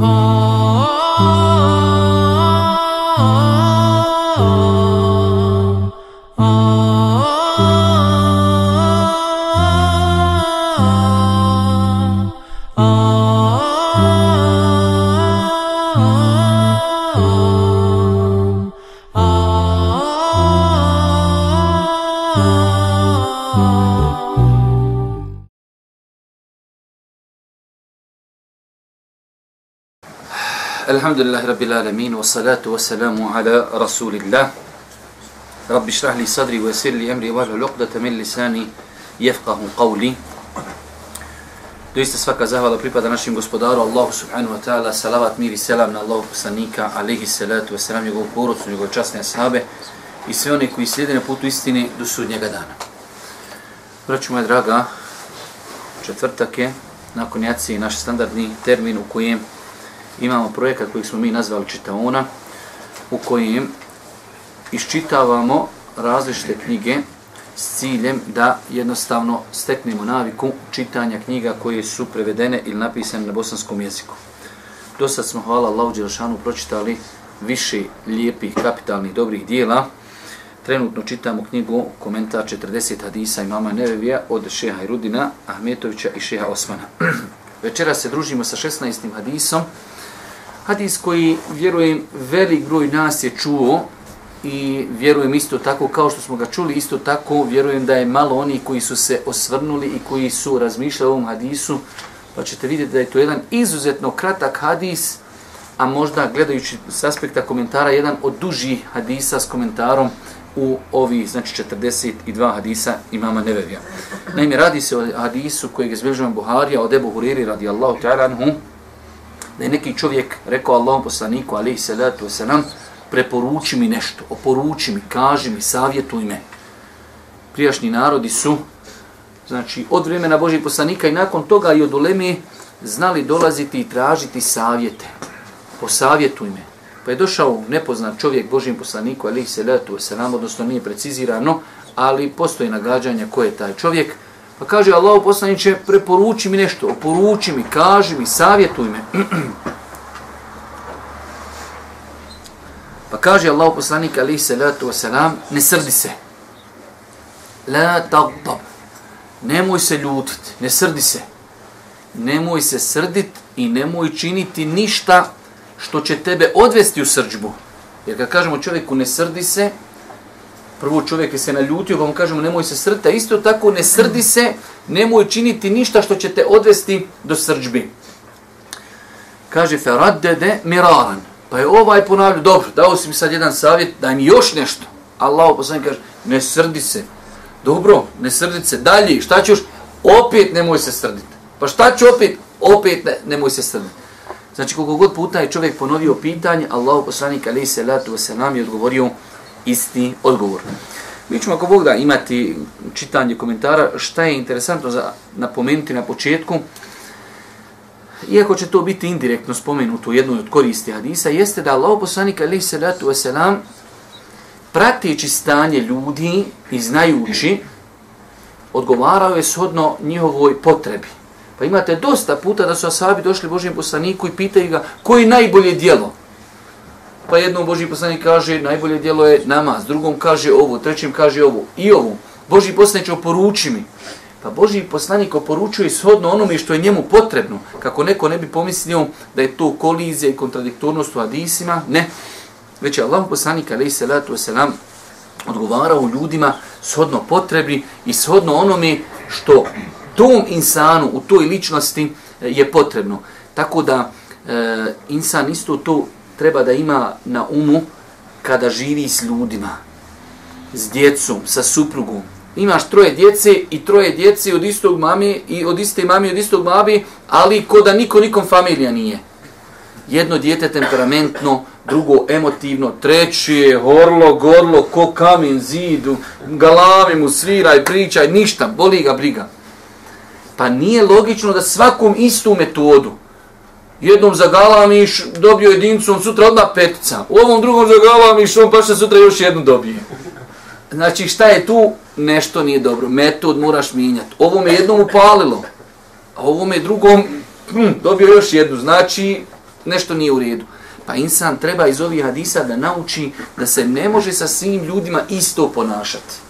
Oh. Alhamdulillah Rabbil Alamin wa salatu wa salamu ala Rasulillah. Rabbi šrah li sadri wa sir li emri wa l'uqda min lisani jefqahu qavli Doista svaka zahvala pripada našim gospodaru Allahu subhanahu wa ta'ala. Salavat mir i selam na Allahu poslanika alihi salatu wa salam njegovu porodcu, njegove časne ashabe i sve one koji slijede na putu istine do sudnjega dana. Vraću moja draga četvrtak je nakon jaci naš standardni termin u kojem imamo projekat koji smo mi nazvali Čitaona, u kojem iščitavamo različite knjige s ciljem da jednostavno steknemo naviku čitanja knjiga koje su prevedene ili napisane na bosanskom jeziku. Do sad smo, hvala Allahu Đelšanu, pročitali više lijepih, kapitalnih, dobrih dijela. Trenutno čitamo knjigu komentar 40 hadisa imama Nevevija od šeha Irudina, Ahmetovića i šeha Osmana. Večera se družimo sa 16. hadisom, Hadis koji, vjerujem, velik broj nas je čuo i vjerujem isto tako kao što smo ga čuli, isto tako vjerujem da je malo oni koji su se osvrnuli i koji su razmišljali o ovom hadisu, pa ćete vidjeti da je to jedan izuzetno kratak hadis, a možda gledajući s aspekta komentara, jedan od dužih hadisa s komentarom u ovi, znači 42 hadisa imama Nevevija. Naime, radi se o hadisu kojeg je zbilžavan Buharija od Ebu Huriri radijallahu ta'ala anhu, da je neki čovjek rekao Allahom poslaniku, alaihi salatu wasalam, preporuči mi nešto, oporuči mi, kaži mi, savjetuj me. Prijašnji narodi su, znači, od vremena Božih poslanika i nakon toga i od uleme znali dolaziti i tražiti savjete. Posavjetuj me. Pa je došao nepoznat čovjek Božim poslaniku, alaihi salatu wasalam, odnosno nije precizirano, ali postoji nagađanja ko je taj čovjek, Pa kaže Allah poslaniče, preporuči mi nešto, oporuči mi, kaži mi, savjetuj me. Pa kaže Allah poslanik alaihi salatu wasalam, ne srdi se. La tagdab. Nemoj se ljutit, ne srdi se. Nemoj se srdit i nemoj činiti ništa što će tebe odvesti u srđbu. Jer kad kažemo čovjeku ne srdi se, prvo čovjek je se naljutio, pa mu kažemo nemoj se srta, isto tako ne srdi se, nemoj činiti ništa što će te odvesti do srđbi. Kaže Feraddede miraran. Pa je ovaj ponavljao, dobro, dao si mi sad jedan savjet, daj mi još nešto. Allah poslani kaže, ne srdi se. Dobro, ne srdi se. Dalje, šta ćeš? Opet nemoj se srditi. Pa šta ću opet? Opet ne, nemoj se srditi. Znači, koliko god puta je čovjek ponovio pitanje, Allah poslanik alaihi salatu wasalam je odgovorio, isti odgovor. Mi ćemo ako Bog da imati čitanje komentara, šta je interesantno za napomenuti na početku, iako će to biti indirektno spomenuto u jednoj od koristi hadisa, jeste da Allah poslanik alaih salatu wasalam pratijeći stanje ljudi i znajući, odgovarao je shodno njihovoj potrebi. Pa imate dosta puta da su asabi došli Božijem poslaniku i pitaju ga koji najbolje dijelo pa jednom Boži poslanik kaže najbolje djelo je namaz, drugom kaže ovo, trećim kaže ovo i ovo. Boži poslanik oporuči mi. Pa Boži poslanik oporučuje shodno onome što je njemu potrebno, kako neko ne bi pomislio da je to kolizija i kontradiktornost u hadisima, ne. Već je Allah poslanik, alaih salatu wasalam, odgovarao ljudima shodno potrebi i shodno onome što tom insanu, u toj ličnosti e, je potrebno. Tako da e, insan isto to treba da ima na umu kada živi s ljudima, s djecom, sa suprugom. Imaš troje djece i troje djece od istog mami i od iste mami od istog babi, ali ko da niko nikom familija nije. Jedno djete temperamentno, drugo emotivno, treće horlo, gorlo, ko kamen, zidu, galami mu sviraj, pričaj, ništa, boli ga briga. Pa nije logično da svakom istu metodu, jednom zagalamiš, dobio jedincu, on sutra odmah petica. U ovom drugom zagalamiš, on pa što sutra još jednu dobije. Znači šta je tu? Nešto nije dobro. Metod moraš mijenjati. Ovo me jednom upalilo, a ovo me drugom hm, dobio još jednu. Znači nešto nije u redu. Pa insan treba iz ovih hadisa da nauči da se ne može sa svim ljudima isto ponašati.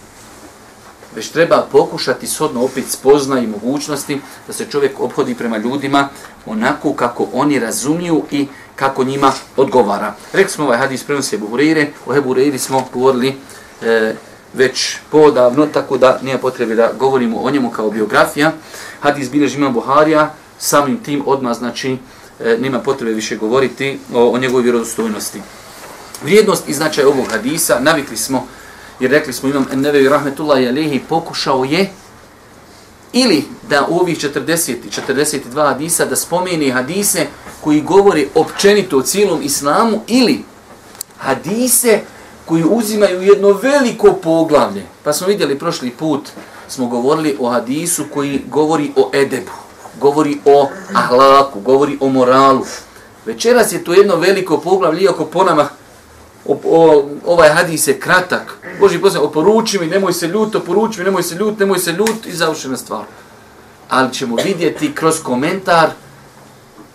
Već treba pokušati shodno opet spozna i mogućnosti da se čovjek obhodi prema ljudima onako kako oni razumiju i kako njima odgovara. Rekli smo ovaj hadis prenosi Ebu Hureyre, o Ebu Hureyri smo govorili e, već podavno, tako da nije potrebe da govorimo o njemu kao biografija. Hadis bilježi ima Buharija, samim tim odmah znači e, nema potrebe više govoriti o, o njegovoj vjerodostojnosti. Vrijednost i značaj ovog hadisa, navikli smo, jer rekli smo imam Ennevevi Rahmetullahi Alehi, pokušao je ili da u ovih 40 42 hadisa da spomeni hadise koji govori općenito o cijelom islamu ili hadise koji uzimaju jedno veliko poglavlje. Pa smo vidjeli prošli put, smo govorili o hadisu koji govori o edebu, govori o ahlaku, govori o moralu. Večeras je to jedno veliko poglavlje, iako po nama o, o, ovaj hadis je kratak. Boži posljedno, oporuči mi, nemoj se ljut, oporuči mi, nemoj se ljut, nemoj se ljut i završena stvar. Ali ćemo vidjeti kroz komentar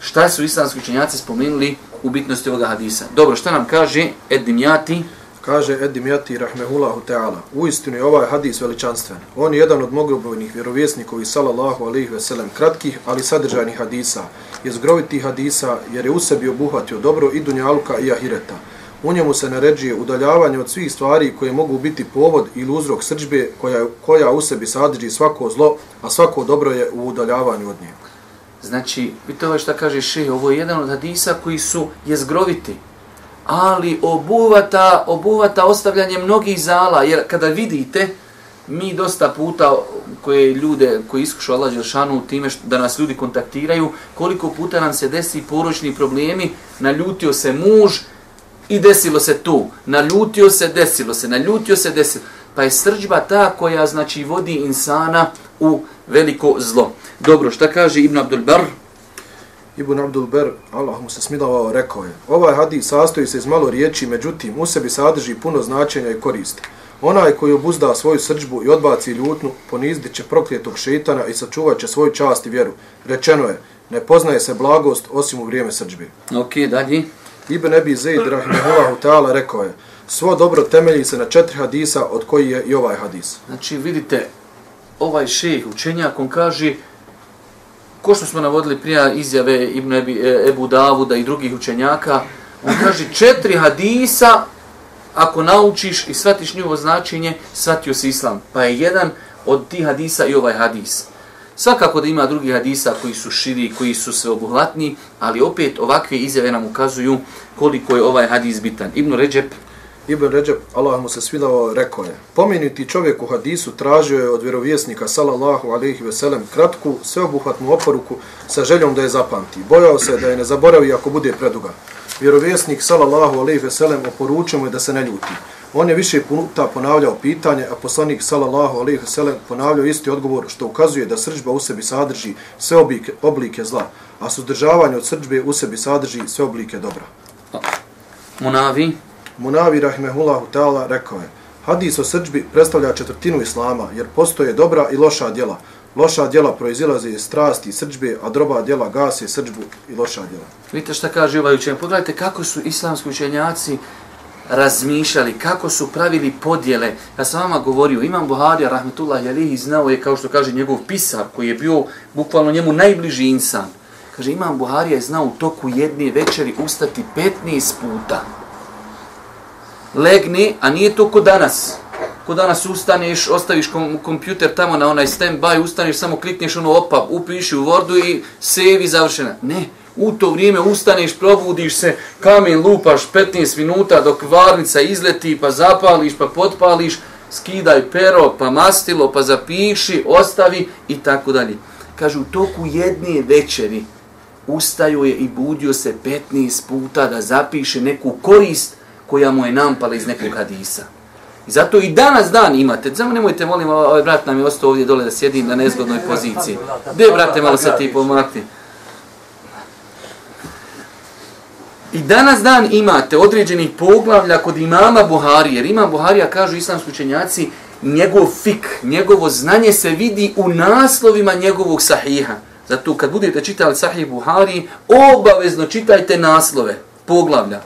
šta su islamski učenjaci spomenuli u bitnosti ovoga hadisa. Dobro, šta nam kaže Edimjati? Kaže Edimjati Rahmehullahu Teala, u istinu je ovaj hadis veličanstven. On je jedan od mnogobrojnih vjerovjesnikovi sallallahu alaihi veselem kratkih, ali sadržajnih hadisa. Je zgroviti hadisa jer je u sebi obuhvatio dobro i dunjaluka i ahireta. U njemu se naređuje udaljavanje od svih stvari koje mogu biti povod ili uzrok srđbe koja, koja u sebi sadrži svako zlo, a svako dobro je u udaljavanju od nje. Znači, vidite ovo što kaže Šehe, ovo je jedan od hadisa koji su jezgroviti, ali obuvata, obuvata ostavljanje mnogih zala, jer kada vidite, mi dosta puta koje ljude koji iskušu Allah Đelšanu time što, da nas ljudi kontaktiraju, koliko puta nam se desi poročni problemi, naljutio se muž i desilo se tu, naljutio se, desilo se, naljutio se, desilo. Pa je srđba ta koja znači vodi insana u veliko zlo. Dobro, šta kaže Ibn Abdul Bar? Ibn Abdul Ber, Allah mu se smidavao, rekao je, ovaj hadis sastoji se iz malo riječi, međutim, u sebi sadrži puno značenja i koristi. Onaj koji obuzda svoju srđbu i odbaci ljutnu, ponizdit će prokljetog šeitana i sačuvat će svoju čast i vjeru. Rečeno je, ne poznaje se blagost osim u vrijeme srđbe. Ok, dalje. Ibn Ebi Zaid, rahimahullahu ta'ala, rekao je, svo dobro temelji se na četiri hadisa, od koji je i ovaj hadis. Znači, vidite, ovaj šejh, učenjak, on kaže, ko što smo navodili prije izjave Ibn Ebi, e, Ebu Davuda i drugih učenjaka, on kaže četiri hadisa, ako naučiš i shvatiš njihovo značenje, shvatio si islam. Pa je jedan od tih hadisa i ovaj hadis. Svakako da ima drugi hadisa koji su širi, koji su sveobuhvatni, ali opet ovakve izjave nam ukazuju koliko je ovaj hadis bitan. Ibn Ređep, Ibn Ređep, Allah mu se svidao, rekao je, pomenuti čovjek u hadisu tražio je od vjerovjesnika, sallallahu alaihi veselem, kratku, sveobuhvatnu oporuku sa željom da je zapamti. Bojao se da je ne zaboravi ako bude preduga. Vjerovjesnik, sallallahu alaihi veselem, oporučio mu je da se ne ljuti. On je više puta ponavljao pitanje, a poslanik, sallallahu alaihi veselem, ponavljao isti odgovor, što ukazuje da srđba u sebi sadrži sve oblike, oblike zla, a suzdržavanje od srđbe u sebi sadrži sve oblike dobra. Munavi, Munavi rahmehullahu ta'ala rekao je, hadis o srđbi predstavlja četvrtinu islama, jer postoje dobra i loša djela. Loša djela proizilaze iz strasti i srđbe, a droba djela gase srđbu i loša djela. vidite šta kaže ovaj učenjak. Pogledajte kako su islamski učenjaci razmišljali, kako su pravili podjele. Ja sam vama govorio, Imam Buharija, rahmetullah jalihi, znao je, kao što kaže njegov pisar, koji je bio bukvalno njemu najbliži insan. Kaže, Imam Buharija je znao u toku jedne večeri ustati 15 puta legni, a nije to ko danas. Ko danas ustaneš, ostaviš kom, kompjuter tamo na onaj stand-by, ustaneš, samo klikneš ono opa, upiši u Wordu i save i završena. Ne, u to vrijeme ustaneš, probudiš se, kamen lupaš 15 minuta dok varnica izleti, pa zapališ, pa potpališ, skidaj pero, pa mastilo, pa zapiši, ostavi i tako dalje. Kažu, u toku jedne večeri ustaju je i budio se 15 puta da zapiše neku korist koja mu je nampala iz nekog hadisa. I zato i danas dan imate, samo nemojte, molim, ovaj brat nam je ostao ovdje dole da sjedi na nezgodnoj poziciji. Gdje, brate, malo se ti pomakni? I danas dan imate određenih poglavlja kod imama Buhari, jer imam Buharija, kažu islamski učenjaci, njegov fik, njegovo znanje se vidi u naslovima njegovog sahiha. Zato kad budete čitali Sahih Buhari, obavezno čitajte naslove, poglavlja.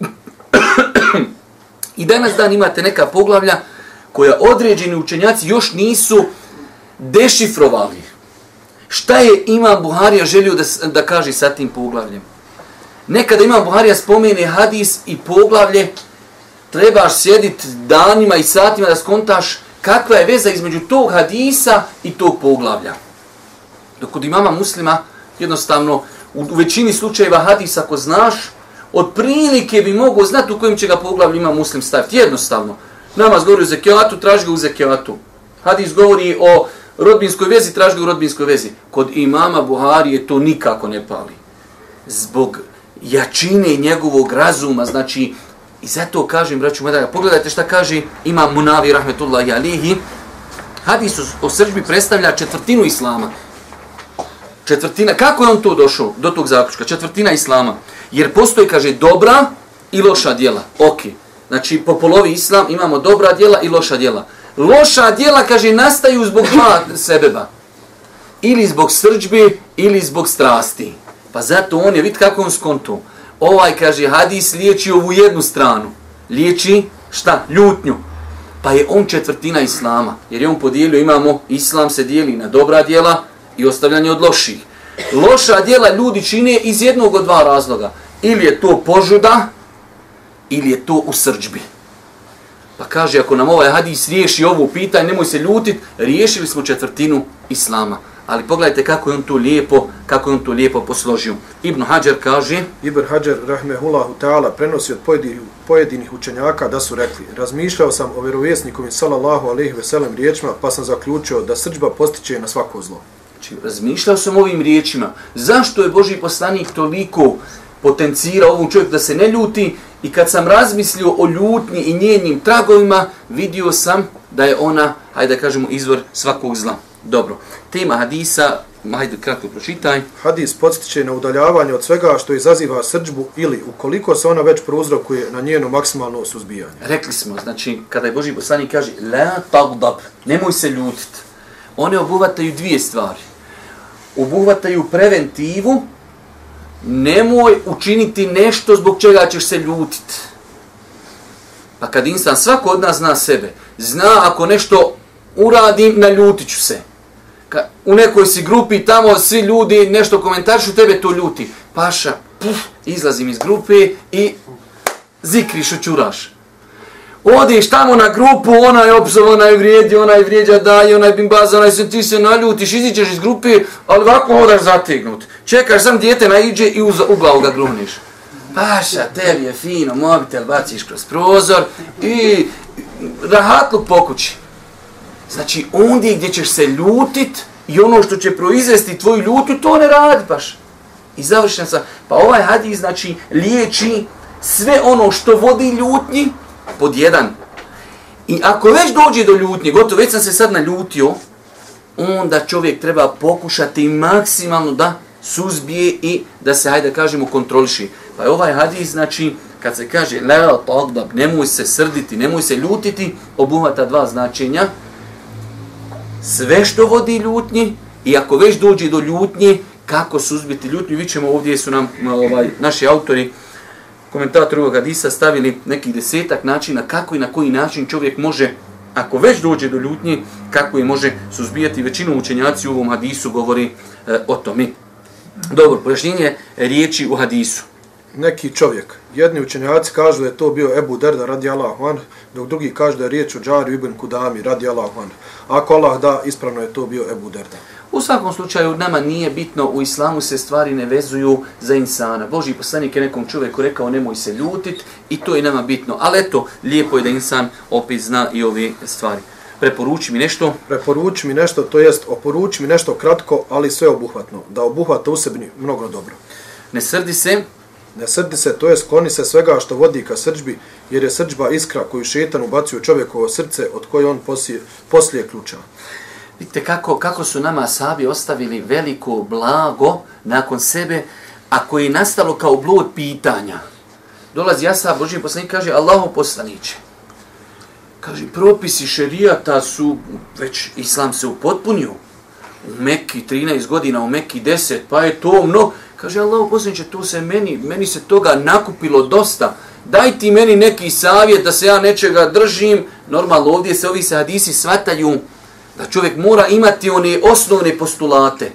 I danas dan imate neka poglavlja koja određeni učenjaci još nisu dešifrovali. Šta je Imam Buharija želio da, da kaže sa tim poglavljem? Nekada Imam Buharija spomene hadis i poglavlje, trebaš sjediti danima i satima da skontaš kakva je veza između tog hadisa i tog poglavlja. Dok kod imama muslima, jednostavno, u, u većini slučajeva hadisa, ako znaš, od prilike bi mogao znati u kojem će ga poglavlju ima muslim staviti. Jednostavno. Namaz govori u zekijatu, traži ga u zekijatu. Hadis govori o rodbinskoj vezi, traži ga u rodbinskoj vezi. Kod imama Buharije to nikako ne pali. Zbog jačine njegovog razuma, znači, i zato kažem, braću Medaga, pogledajte šta kaže imam Munavi, rahmetullahi alihi, hadis o srđbi predstavlja četvrtinu islama. Četvrtina, kako je on to došao do tog zaključka? Četvrtina islama. Jer postoji, kaže, dobra i loša djela. Ok. Znači, po polovi islam imamo dobra djela i loša djela. Loša djela, kaže, nastaju zbog dva sebeba. Ili zbog srđbi, ili zbog strasti. Pa zato on je, vidite kako on skonto. Ovaj, kaže, hadis liječi ovu jednu stranu. Liječi, šta? Ljutnju. Pa je on četvrtina islama. Jer je on podijelio, imamo, islam se dijeli na dobra djela i ostavljanje od loših. Loša djela ljudi čine iz jednog od dva razloga. Ili je to požuda, ili je to u srđbi. Pa kaže, ako nam ovaj hadis riješi ovo pitanje, nemoj se ljutit, riješili smo četvrtinu islama. Ali pogledajte kako je on to lijepo, kako je on to lijepo posložio. Ibn Hajar kaže... Ibn Hajar, rahmehullahu ta'ala, prenosi od pojedinih, pojedinih učenjaka da su rekli Razmišljao sam o vjerovjesnikovim sallallahu alaihi veselem riječima, pa sam zaključio da srđba postiče na svako zlo. Znači, razmišljao sam ovim riječima. Zašto je Boži poslanik toliko potencirao ovom čovjeku da se ne ljuti i kad sam razmislio o ljutnji i njenim tragovima, vidio sam da je ona, hajde da kažemo, izvor svakog zla. Dobro, tema hadisa, hajde kratko pročitaj. Hadis podstiče na udaljavanje od svega što izaziva srđbu ili ukoliko se ona već prouzrokuje na njeno maksimalno suzbijanje. Rekli smo, znači, kada je Boži poslanik kaže, la tagdab, nemoj se ljutiti. One obuhvataju dvije stvari. Obuhvataju preventivu, nemoj učiniti nešto zbog čega ćeš se ljutiti. Pa kad insan, svako od nas zna sebe, zna ako nešto uradim, naljutit ću se. Ka, u nekoj si grupi, tamo svi ljudi nešto komentarišu, tebe to ljuti. Paša, puf, izlazim iz grupe i zikriš, očuraš. Odiš tamo na grupu, ona je opsov, ona je vrijedi, ona je vrijeđa daje, ona je bimbaza, ona je ti se naljutiš, izićeš iz grupe, ali ovako hodaš zategnut. Čekaš sam dijete naiđe i uz, u glavu ga grumniš. Paša, tebi je fino, mobitel baciš kroz prozor i rahatlu po kući. Znači, ondje gdje ćeš se ljutit i ono što će proizvesti tvoju ljutu, to ne radi baš. I završen sam. Pa ovaj hadis, znači, liječi sve ono što vodi ljutnji, pod jedan. I ako već dođe do ljutnje, gotovo, već sam se sad naljutio, onda čovjek treba pokušati maksimalno da suzbije i da se, hajde kažemo, kontroliši. Pa je ovaj hadis, znači, kad se kaže leo togdab, nemoj se srditi, nemoj se ljutiti, obuhvata dva značenja. Sve što vodi ljutnji i ako već dođe do ljutnje, kako suzbiti ljutnju, vi ćemo ovdje su nam ovaj, naši autori, komentatori ovog hadisa stavili nekih desetak načina kako i na koji način čovjek može, ako već dođe do ljutnje, kako je može suzbijati. Većinu učenjaci u ovom hadisu govori e, o tome. Dobro, pojašnjenje riječi u hadisu. Neki čovjek. Jedni učenjaci kažu da je to bio Ebu Derda radi Allahu an, dok drugi kažu da je riječ o Džari ibn Kudami radi Allahu an. Ako Allah da, ispravno je to bio Ebu Derda. U svakom slučaju, nama nije bitno, u islamu se stvari ne vezuju za insana. Boži poslanik je nekom čovjeku rekao nemoj se ljutit i to je nama bitno. Ali eto, lijepo je da insan opet zna i ove stvari. Preporuči mi nešto. Preporuči mi nešto, to jest oporuči mi nešto kratko, ali sve obuhvatno. Da obuhvata u sebi mnogo dobro. Ne srdi se. Ne srdi se, to je skloni se svega što vodi ka srđbi, jer je srđba iskra koju šetan ubacio čovjekovo srce od koje on poslije, poslije ključa. Vidite kako, kako su nama sabi ostavili veliko blago nakon sebe, a koje je nastalo kao blud pitanja. Dolazi Asa, Boži poslanik, kaže, Allahu poslaniće. Kaže, propisi šerijata su, već islam se upotpunio. u Mekki 13 godina, u Mekki 10, pa je to mnogo, Kaže Allah poslaniče, to se meni, meni se toga nakupilo dosta. Daj ti meni neki savjet da se ja nečega držim. Normalno ovdje se ovi se hadisi svataju da čovjek mora imati one osnovne postulate.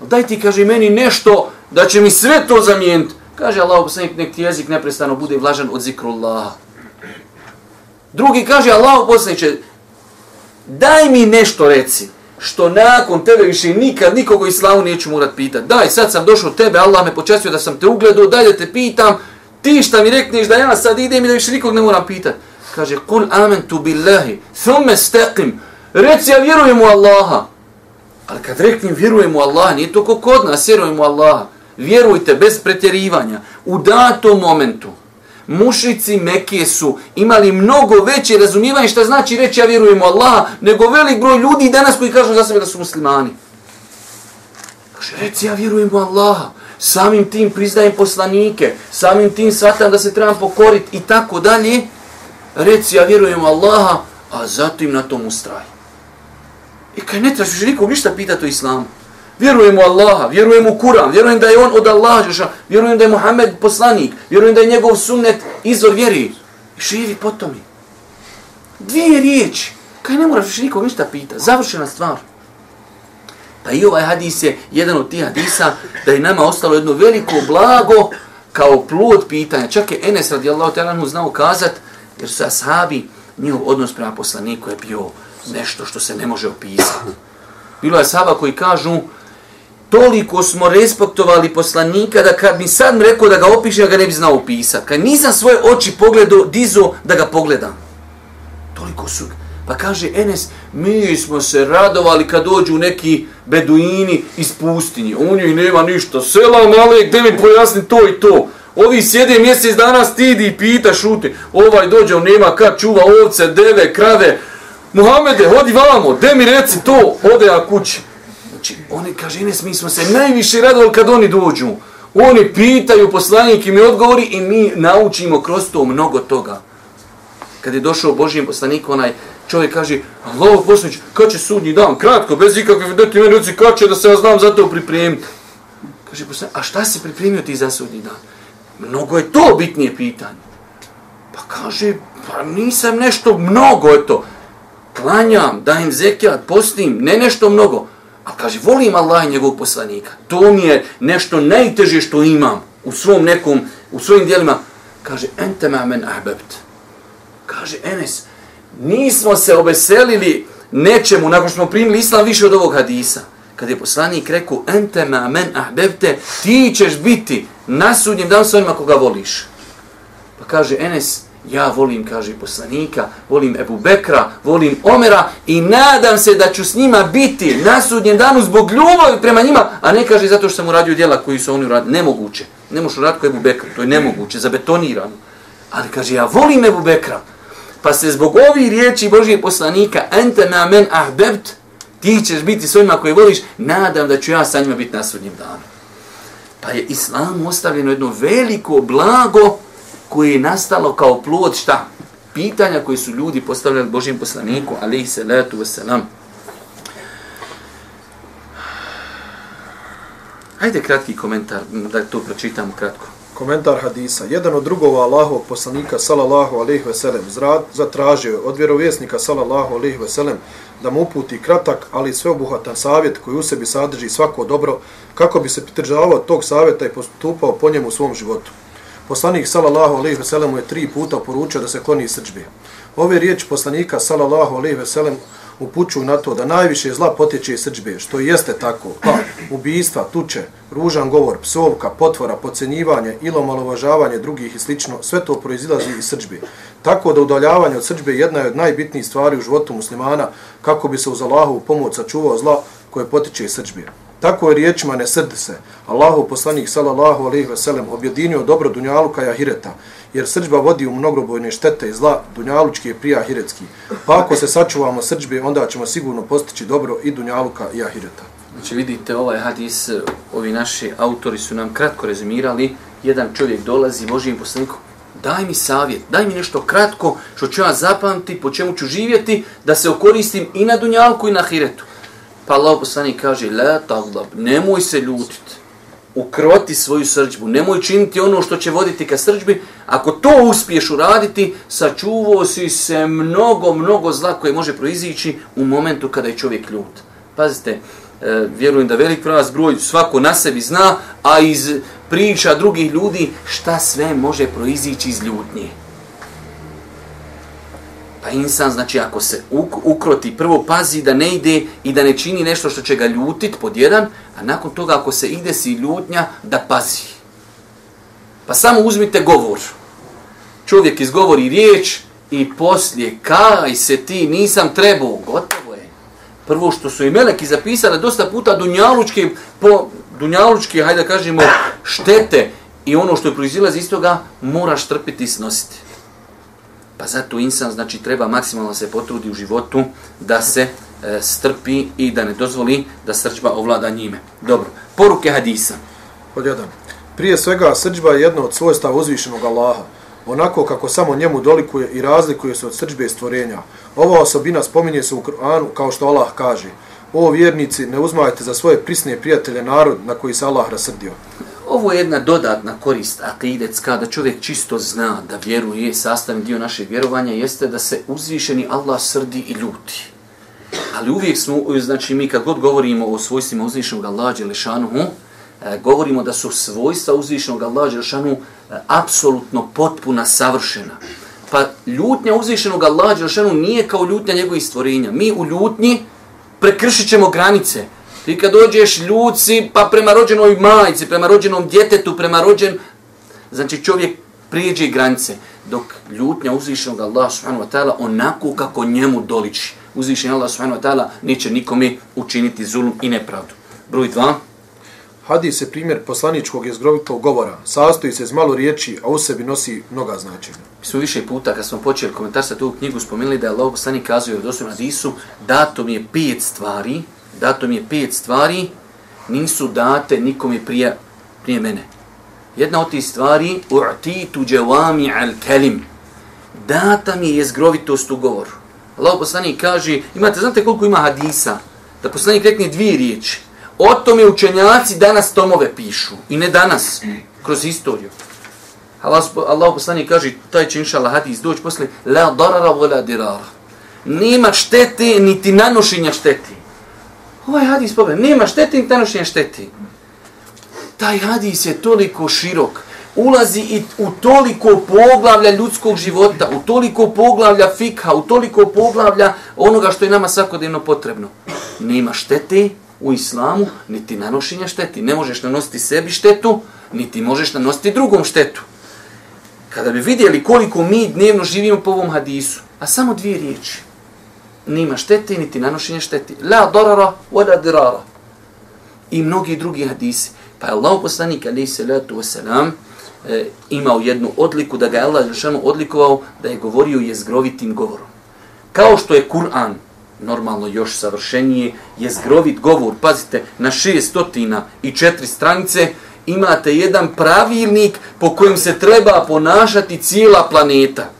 Daj ti, kaže, meni nešto da će mi sve to zamijeniti. Kaže Allah poslanik, nek ti jezik neprestano bude vlažan od zikru Allaha. Drugi kaže Allah poslaniče, daj mi nešto reci, što nakon tebe više nikad nikogo u islamu neću morat pitat. Daj, sad sam došao tebe, Allah me počestio da sam te ugledao, daj da te pitam, ti šta mi rekneš da ja sad idem i da više nikog ne moram pitat. Kaže, kul amentu billahi, thumme steqim, reci ja vjerujem u Allaha. Ali kad reknem vjerujem u Allaha, nije to kod nas, vjerujem u Allaha. Vjerujte, bez pretjerivanja, u datom momentu, mušici Mekije su imali mnogo veće razumijevanje šta znači reći ja vjerujem u Allaha, nego velik broj ljudi danas koji kažu za sebe da su muslimani. Kaže, reci ja vjerujem u Allaha, samim tim priznajem poslanike, samim tim shvatam da se trebam pokoriti i tako dalje, reci ja vjerujem u Allaha, a zatim na tom ustraj. I kaj ne trebaš više nikog ništa pitati o islamu. Vjerujem u Allaha, vjerujem u Kur'an, vjerujem da je on od Allaha, vjerujem da je Muhammed poslanik, vjerujem da je njegov sunnet izvor vjeri. I živi po tome. Dvije riječi. Kaj ne moraš nikog ništa pita. Završena stvar. Pa i ovaj hadis je jedan od tih hadisa da je nama ostalo jedno veliko blago kao plod pitanja. Čak je Enes radijallahu ta'ala znao kazat, jer su ashabi, njihov odnos prema poslaniku je bio nešto što se ne može opisati. Bilo je saba koji kažu, toliko smo respektovali poslanika da kad mi sad rekao da ga opiše, ja ga ne bi znao opisati. Kad nisam svoje oči pogledao, dizo da ga pogledam. Toliko su. Pa kaže Enes, mi smo se radovali kad dođu neki beduini iz pustinje. U njih nema ništa. Sela male, gde mi pojasni to i to. Ovi sjede mjesec dana stidi i pita, šuti. Ovaj dođe, on nema kad čuva ovce, deve, krave. Muhamede, hodi vamo, gde mi reci to, ode ja kući. Znači, oni kaže, Ines, mi smo se najviše radovali kad oni dođu. Oni pitaju poslanik i mi odgovori i mi naučimo kroz to mnogo toga. Kad je došao Božijem poslaniku, onaj čovjek kaže, Allah poslanić, kad će sudnji dan? Kratko, bez ikakve vedeti meni ruci, kad će da se ja znam za to pripremiti? Kaže poslanik, a šta si pripremio ti za sudnji dan? Mnogo je to bitnije pitanje. Pa kaže, pa nisam nešto, mnogo je to. Klanjam, dajem zekijat, postim, ne nešto mnogo. A kaže, volim Allah i njegovog poslanika. To mi je nešto najteže što imam u svom nekom, u svojim dijelima. Kaže, ente ma men ahbebt. Kaže, Enes, nismo se obeselili nečemu, nakon što smo primili islam više od ovog hadisa. Kad je poslanik rekao, ente ma men ahbebte, ti ćeš biti na sudnjem danu sa onima koga voliš. Pa kaže, Enes, ja volim, kaže poslanika, volim Ebu Bekra, volim Omera i nadam se da ću s njima biti na sudnjem danu zbog ljubavi prema njima, a ne kaže zato što sam uradio djela koji su oni uradili. Nemoguće. Ne možeš uraditi koji Ebu Bekra, to je nemoguće, zabetonirano. Ali kaže, ja volim Ebu Bekra, pa se zbog ovih riječi Božije poslanika, ente me men ahbebt, ti ćeš biti s onima koji voliš, nadam da ću ja sa njima biti na sudnjem danu. Pa je Islam ostavljeno jedno veliko blago koje je nastalo kao plod šta? Pitanja koje su ljudi postavljali Božijem poslaniku, alaihi salatu wasalam. Hajde kratki komentar, da to pročitamo kratko. Komentar hadisa. Jedan od drugova Allahovog poslanika, salallahu ve veselem, zatražio od vjerovjesnika, salallahu ve veselem, da mu uputi kratak, ali sveobuhatan savjet koji u sebi sadrži svako dobro, kako bi se pridržavao tog savjeta i postupao po njemu u svom životu. Poslanik sallallahu alejhi ve sellem je tri puta poručio da se kloni srdžbe. Ove riječi poslanika sallallahu alejhi ve sellem upućuju na to da najviše zla potječe iz srđbe, što jeste tako, pa ubijstva, tuče, ružan govor, psovka, potvora, pocenjivanje, ilo malovažavanje drugih i slično, sve to proizilazi iz srđbe. Tako da udaljavanje od srđbe jedna je od najbitnijih stvari u životu muslimana kako bi se uz Allahovu pomoć sačuvao zla koje potiče iz srđbe. Tako je riječima ne srdi se. Allahu poslanik sallallahu alejhi ve sellem objedinio dobro dunjaluka i ahireta, jer srđba vodi u mnogobojne štete i zla, dunjalučki je prija ahiretski. Pa ako se sačuvamo srđbe, onda ćemo sigurno postići dobro i dunjaluka i ahireta. Znači vidite ovaj hadis, ovi naši autori su nam kratko rezumirali, jedan čovjek dolazi Božijem poslaniku, daj mi savjet, daj mi nešto kratko što ću ja zapamti, po čemu ću živjeti, da se okoristim i na dunjalku i na ahiretu. Pa Allah poslani kaže, la tagdab, nemoj se ljutiti, ukroti svoju srđbu, nemoj činiti ono što će voditi ka srđbi, ako to uspiješ uraditi, sačuvao si se mnogo, mnogo zla koje može proizići u momentu kada je čovjek ljut. Pazite, e, vjerujem da velik vas broj svako na sebi zna, a iz priča drugih ljudi šta sve može proizići iz ljutnje. Pa insan, znači, ako se ukroti, prvo pazi da ne ide i da ne čini nešto što će ga ljutit pod jedan, a nakon toga ako se ide si ljutnja, da pazi. Pa samo uzmite govor. Čovjek izgovori riječ i poslije, kaj se ti, nisam trebao, gotovo je. Prvo što su i meleki zapisali dosta puta dunjalučke, po, dunjalučke, hajde da kažemo, štete i ono što je proizilazi iz toga, moraš trpiti i snositi. Pa zato insan znači treba maksimalno se potrudi u životu da se e, strpi i da ne dozvoli da srđba ovlada njime. Dobro, poruke hadisa. Pod jedan. Prije svega, srđba je jedno od svojstava uzvišenog Allaha, onako kako samo njemu dolikuje i razlikuje se od srđbe stvorenja. Ova osobina spominje se u Kur'anu kao što Allah kaže. O vjernici, ne uzmajte za svoje prisne prijatelje narod na koji se Allah rasrdio. Ovo je jedna dodatna korist akidecka, da čovjek čisto zna da vjeruje, sastavni dio našeg vjerovanja jeste da se uzvišeni Allah srdi i ljuti. Ali uvijek smo, znači mi kad god govorimo o svojstvima uzvišenog Allaha Đelešanuhu, e, govorimo da su svojstva uzvišenog Allaha Đelešanuhu e, apsolutno potpuna, savršena. Pa ljutnja uzvišenog Allaha Đelešanuhu nije kao ljutnja njegovih stvorenja. Mi u ljutnji prekršit ćemo granice. Ti kad dođeš ljuci, pa prema rođenoj majici, prema rođenom djetetu, prema rođen... Znači čovjek prijeđe granice. Dok ljutnja uzvišenog Allah subhanahu wa ta'ala onako kako njemu doliči. Uzvišen Allah subhanahu wa ta'ala neće nikome učiniti zulum i nepravdu. Broj dva. Hadis je primjer poslaničkog jezgrovitog govora. Sastoji se iz malo riječi, a u sebi nosi mnoga značenja. Mi smo više puta, kad smo počeli komentar sa tu knjigu, spomenuli da je Allah poslanik kazuje u doslovnom hadisu, dato mi je pet stvari, dato mi je pet stvari, nisu date nikome prije, prije mene. Jedna od tih stvari, u'titu džavami al kelim. Data mi je zgrovitost u govoru. Allah poslanik kaže, imate, znate koliko ima hadisa? Da poslanik rekne dvije riječi. O tome učenjaci danas tomove pišu. I ne danas, kroz historiju. Allah, Allah poslanik kaže, taj će inša hadis doći posle, la darara vola dirara. Nema štete, niti nanošenja štete. Ovaj hadis pogled, nema štete, ni tanošnje šteti. Taj hadis je toliko širok, ulazi i u toliko poglavlja ljudskog života, u toliko poglavlja fikha, u toliko poglavlja onoga što je nama svakodnevno potrebno. Nema štete u islamu, niti nanošenja šteti. Ne možeš nanositi sebi štetu, niti možeš nanositi drugom štetu. Kada bi vidjeli koliko mi dnevno živimo po ovom hadisu, a samo dvije riječi, nima štete, niti nanošenje šteti. La dorara, wala dirara. I mnogi drugi hadisi. Pa je Allah poslanik, alaih salatu wasalam, e, imao jednu odliku, da ga je Allah Žešanu odlikovao, da je govorio jezgrovitim govorom. Kao što je Kur'an, normalno još savršenije, jezgrovit govor, pazite, na šestotina i četiri stranice, imate jedan pravilnik po kojem se treba ponašati cijela planeta.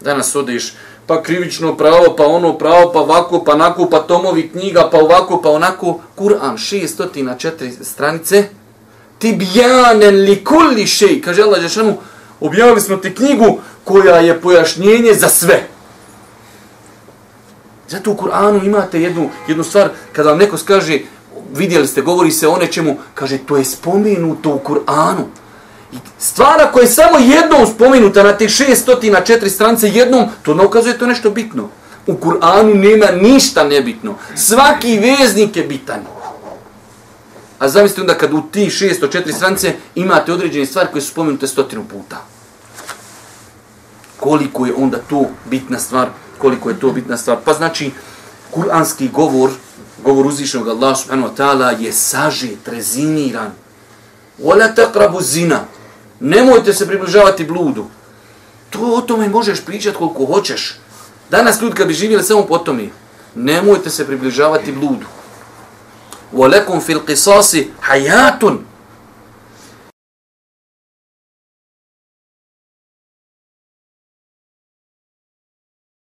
Danas odeš pa krivično pravo, pa ono pravo, pa ovako, pa onako, pa tomovi knjiga, pa ovako, pa onako. Kur'an, 604 stranice. Ti bjanen li kulli šej, kaže Allah Žešanu, objavili smo ti knjigu koja je pojašnjenje za sve. Zato u Kur'anu imate jednu, jednu stvar, kada vam neko skaže, vidjeli ste, govori se o nečemu, kaže, to je spomenuto u Kur'anu. Stvara koja je samo jednom spomenuta na tih 604 stranice jednom, to ne ukazuje to nešto bitno. U Kur'anu nema ništa nebitno. Svaki veznik je bitan. A zamislite onda kad u ti 604 stranice imate određene stvari koje su spomenute stotinu puta. Koliko je onda to bitna stvar? Koliko je to bitna stvar? Pa znači, kuranski govor, govor uzvišenog Allah subhanahu wa ta'ala je sažet, rezimiran. Wala taqrabu zina. Nemojte se približavati bludu. To o tome možeš pričati koliko hoćeš. Danas ljudi kad bi živjeli samo po tome, nemojte se približavati bludu. Wa lakum fil حَيَاتٌ.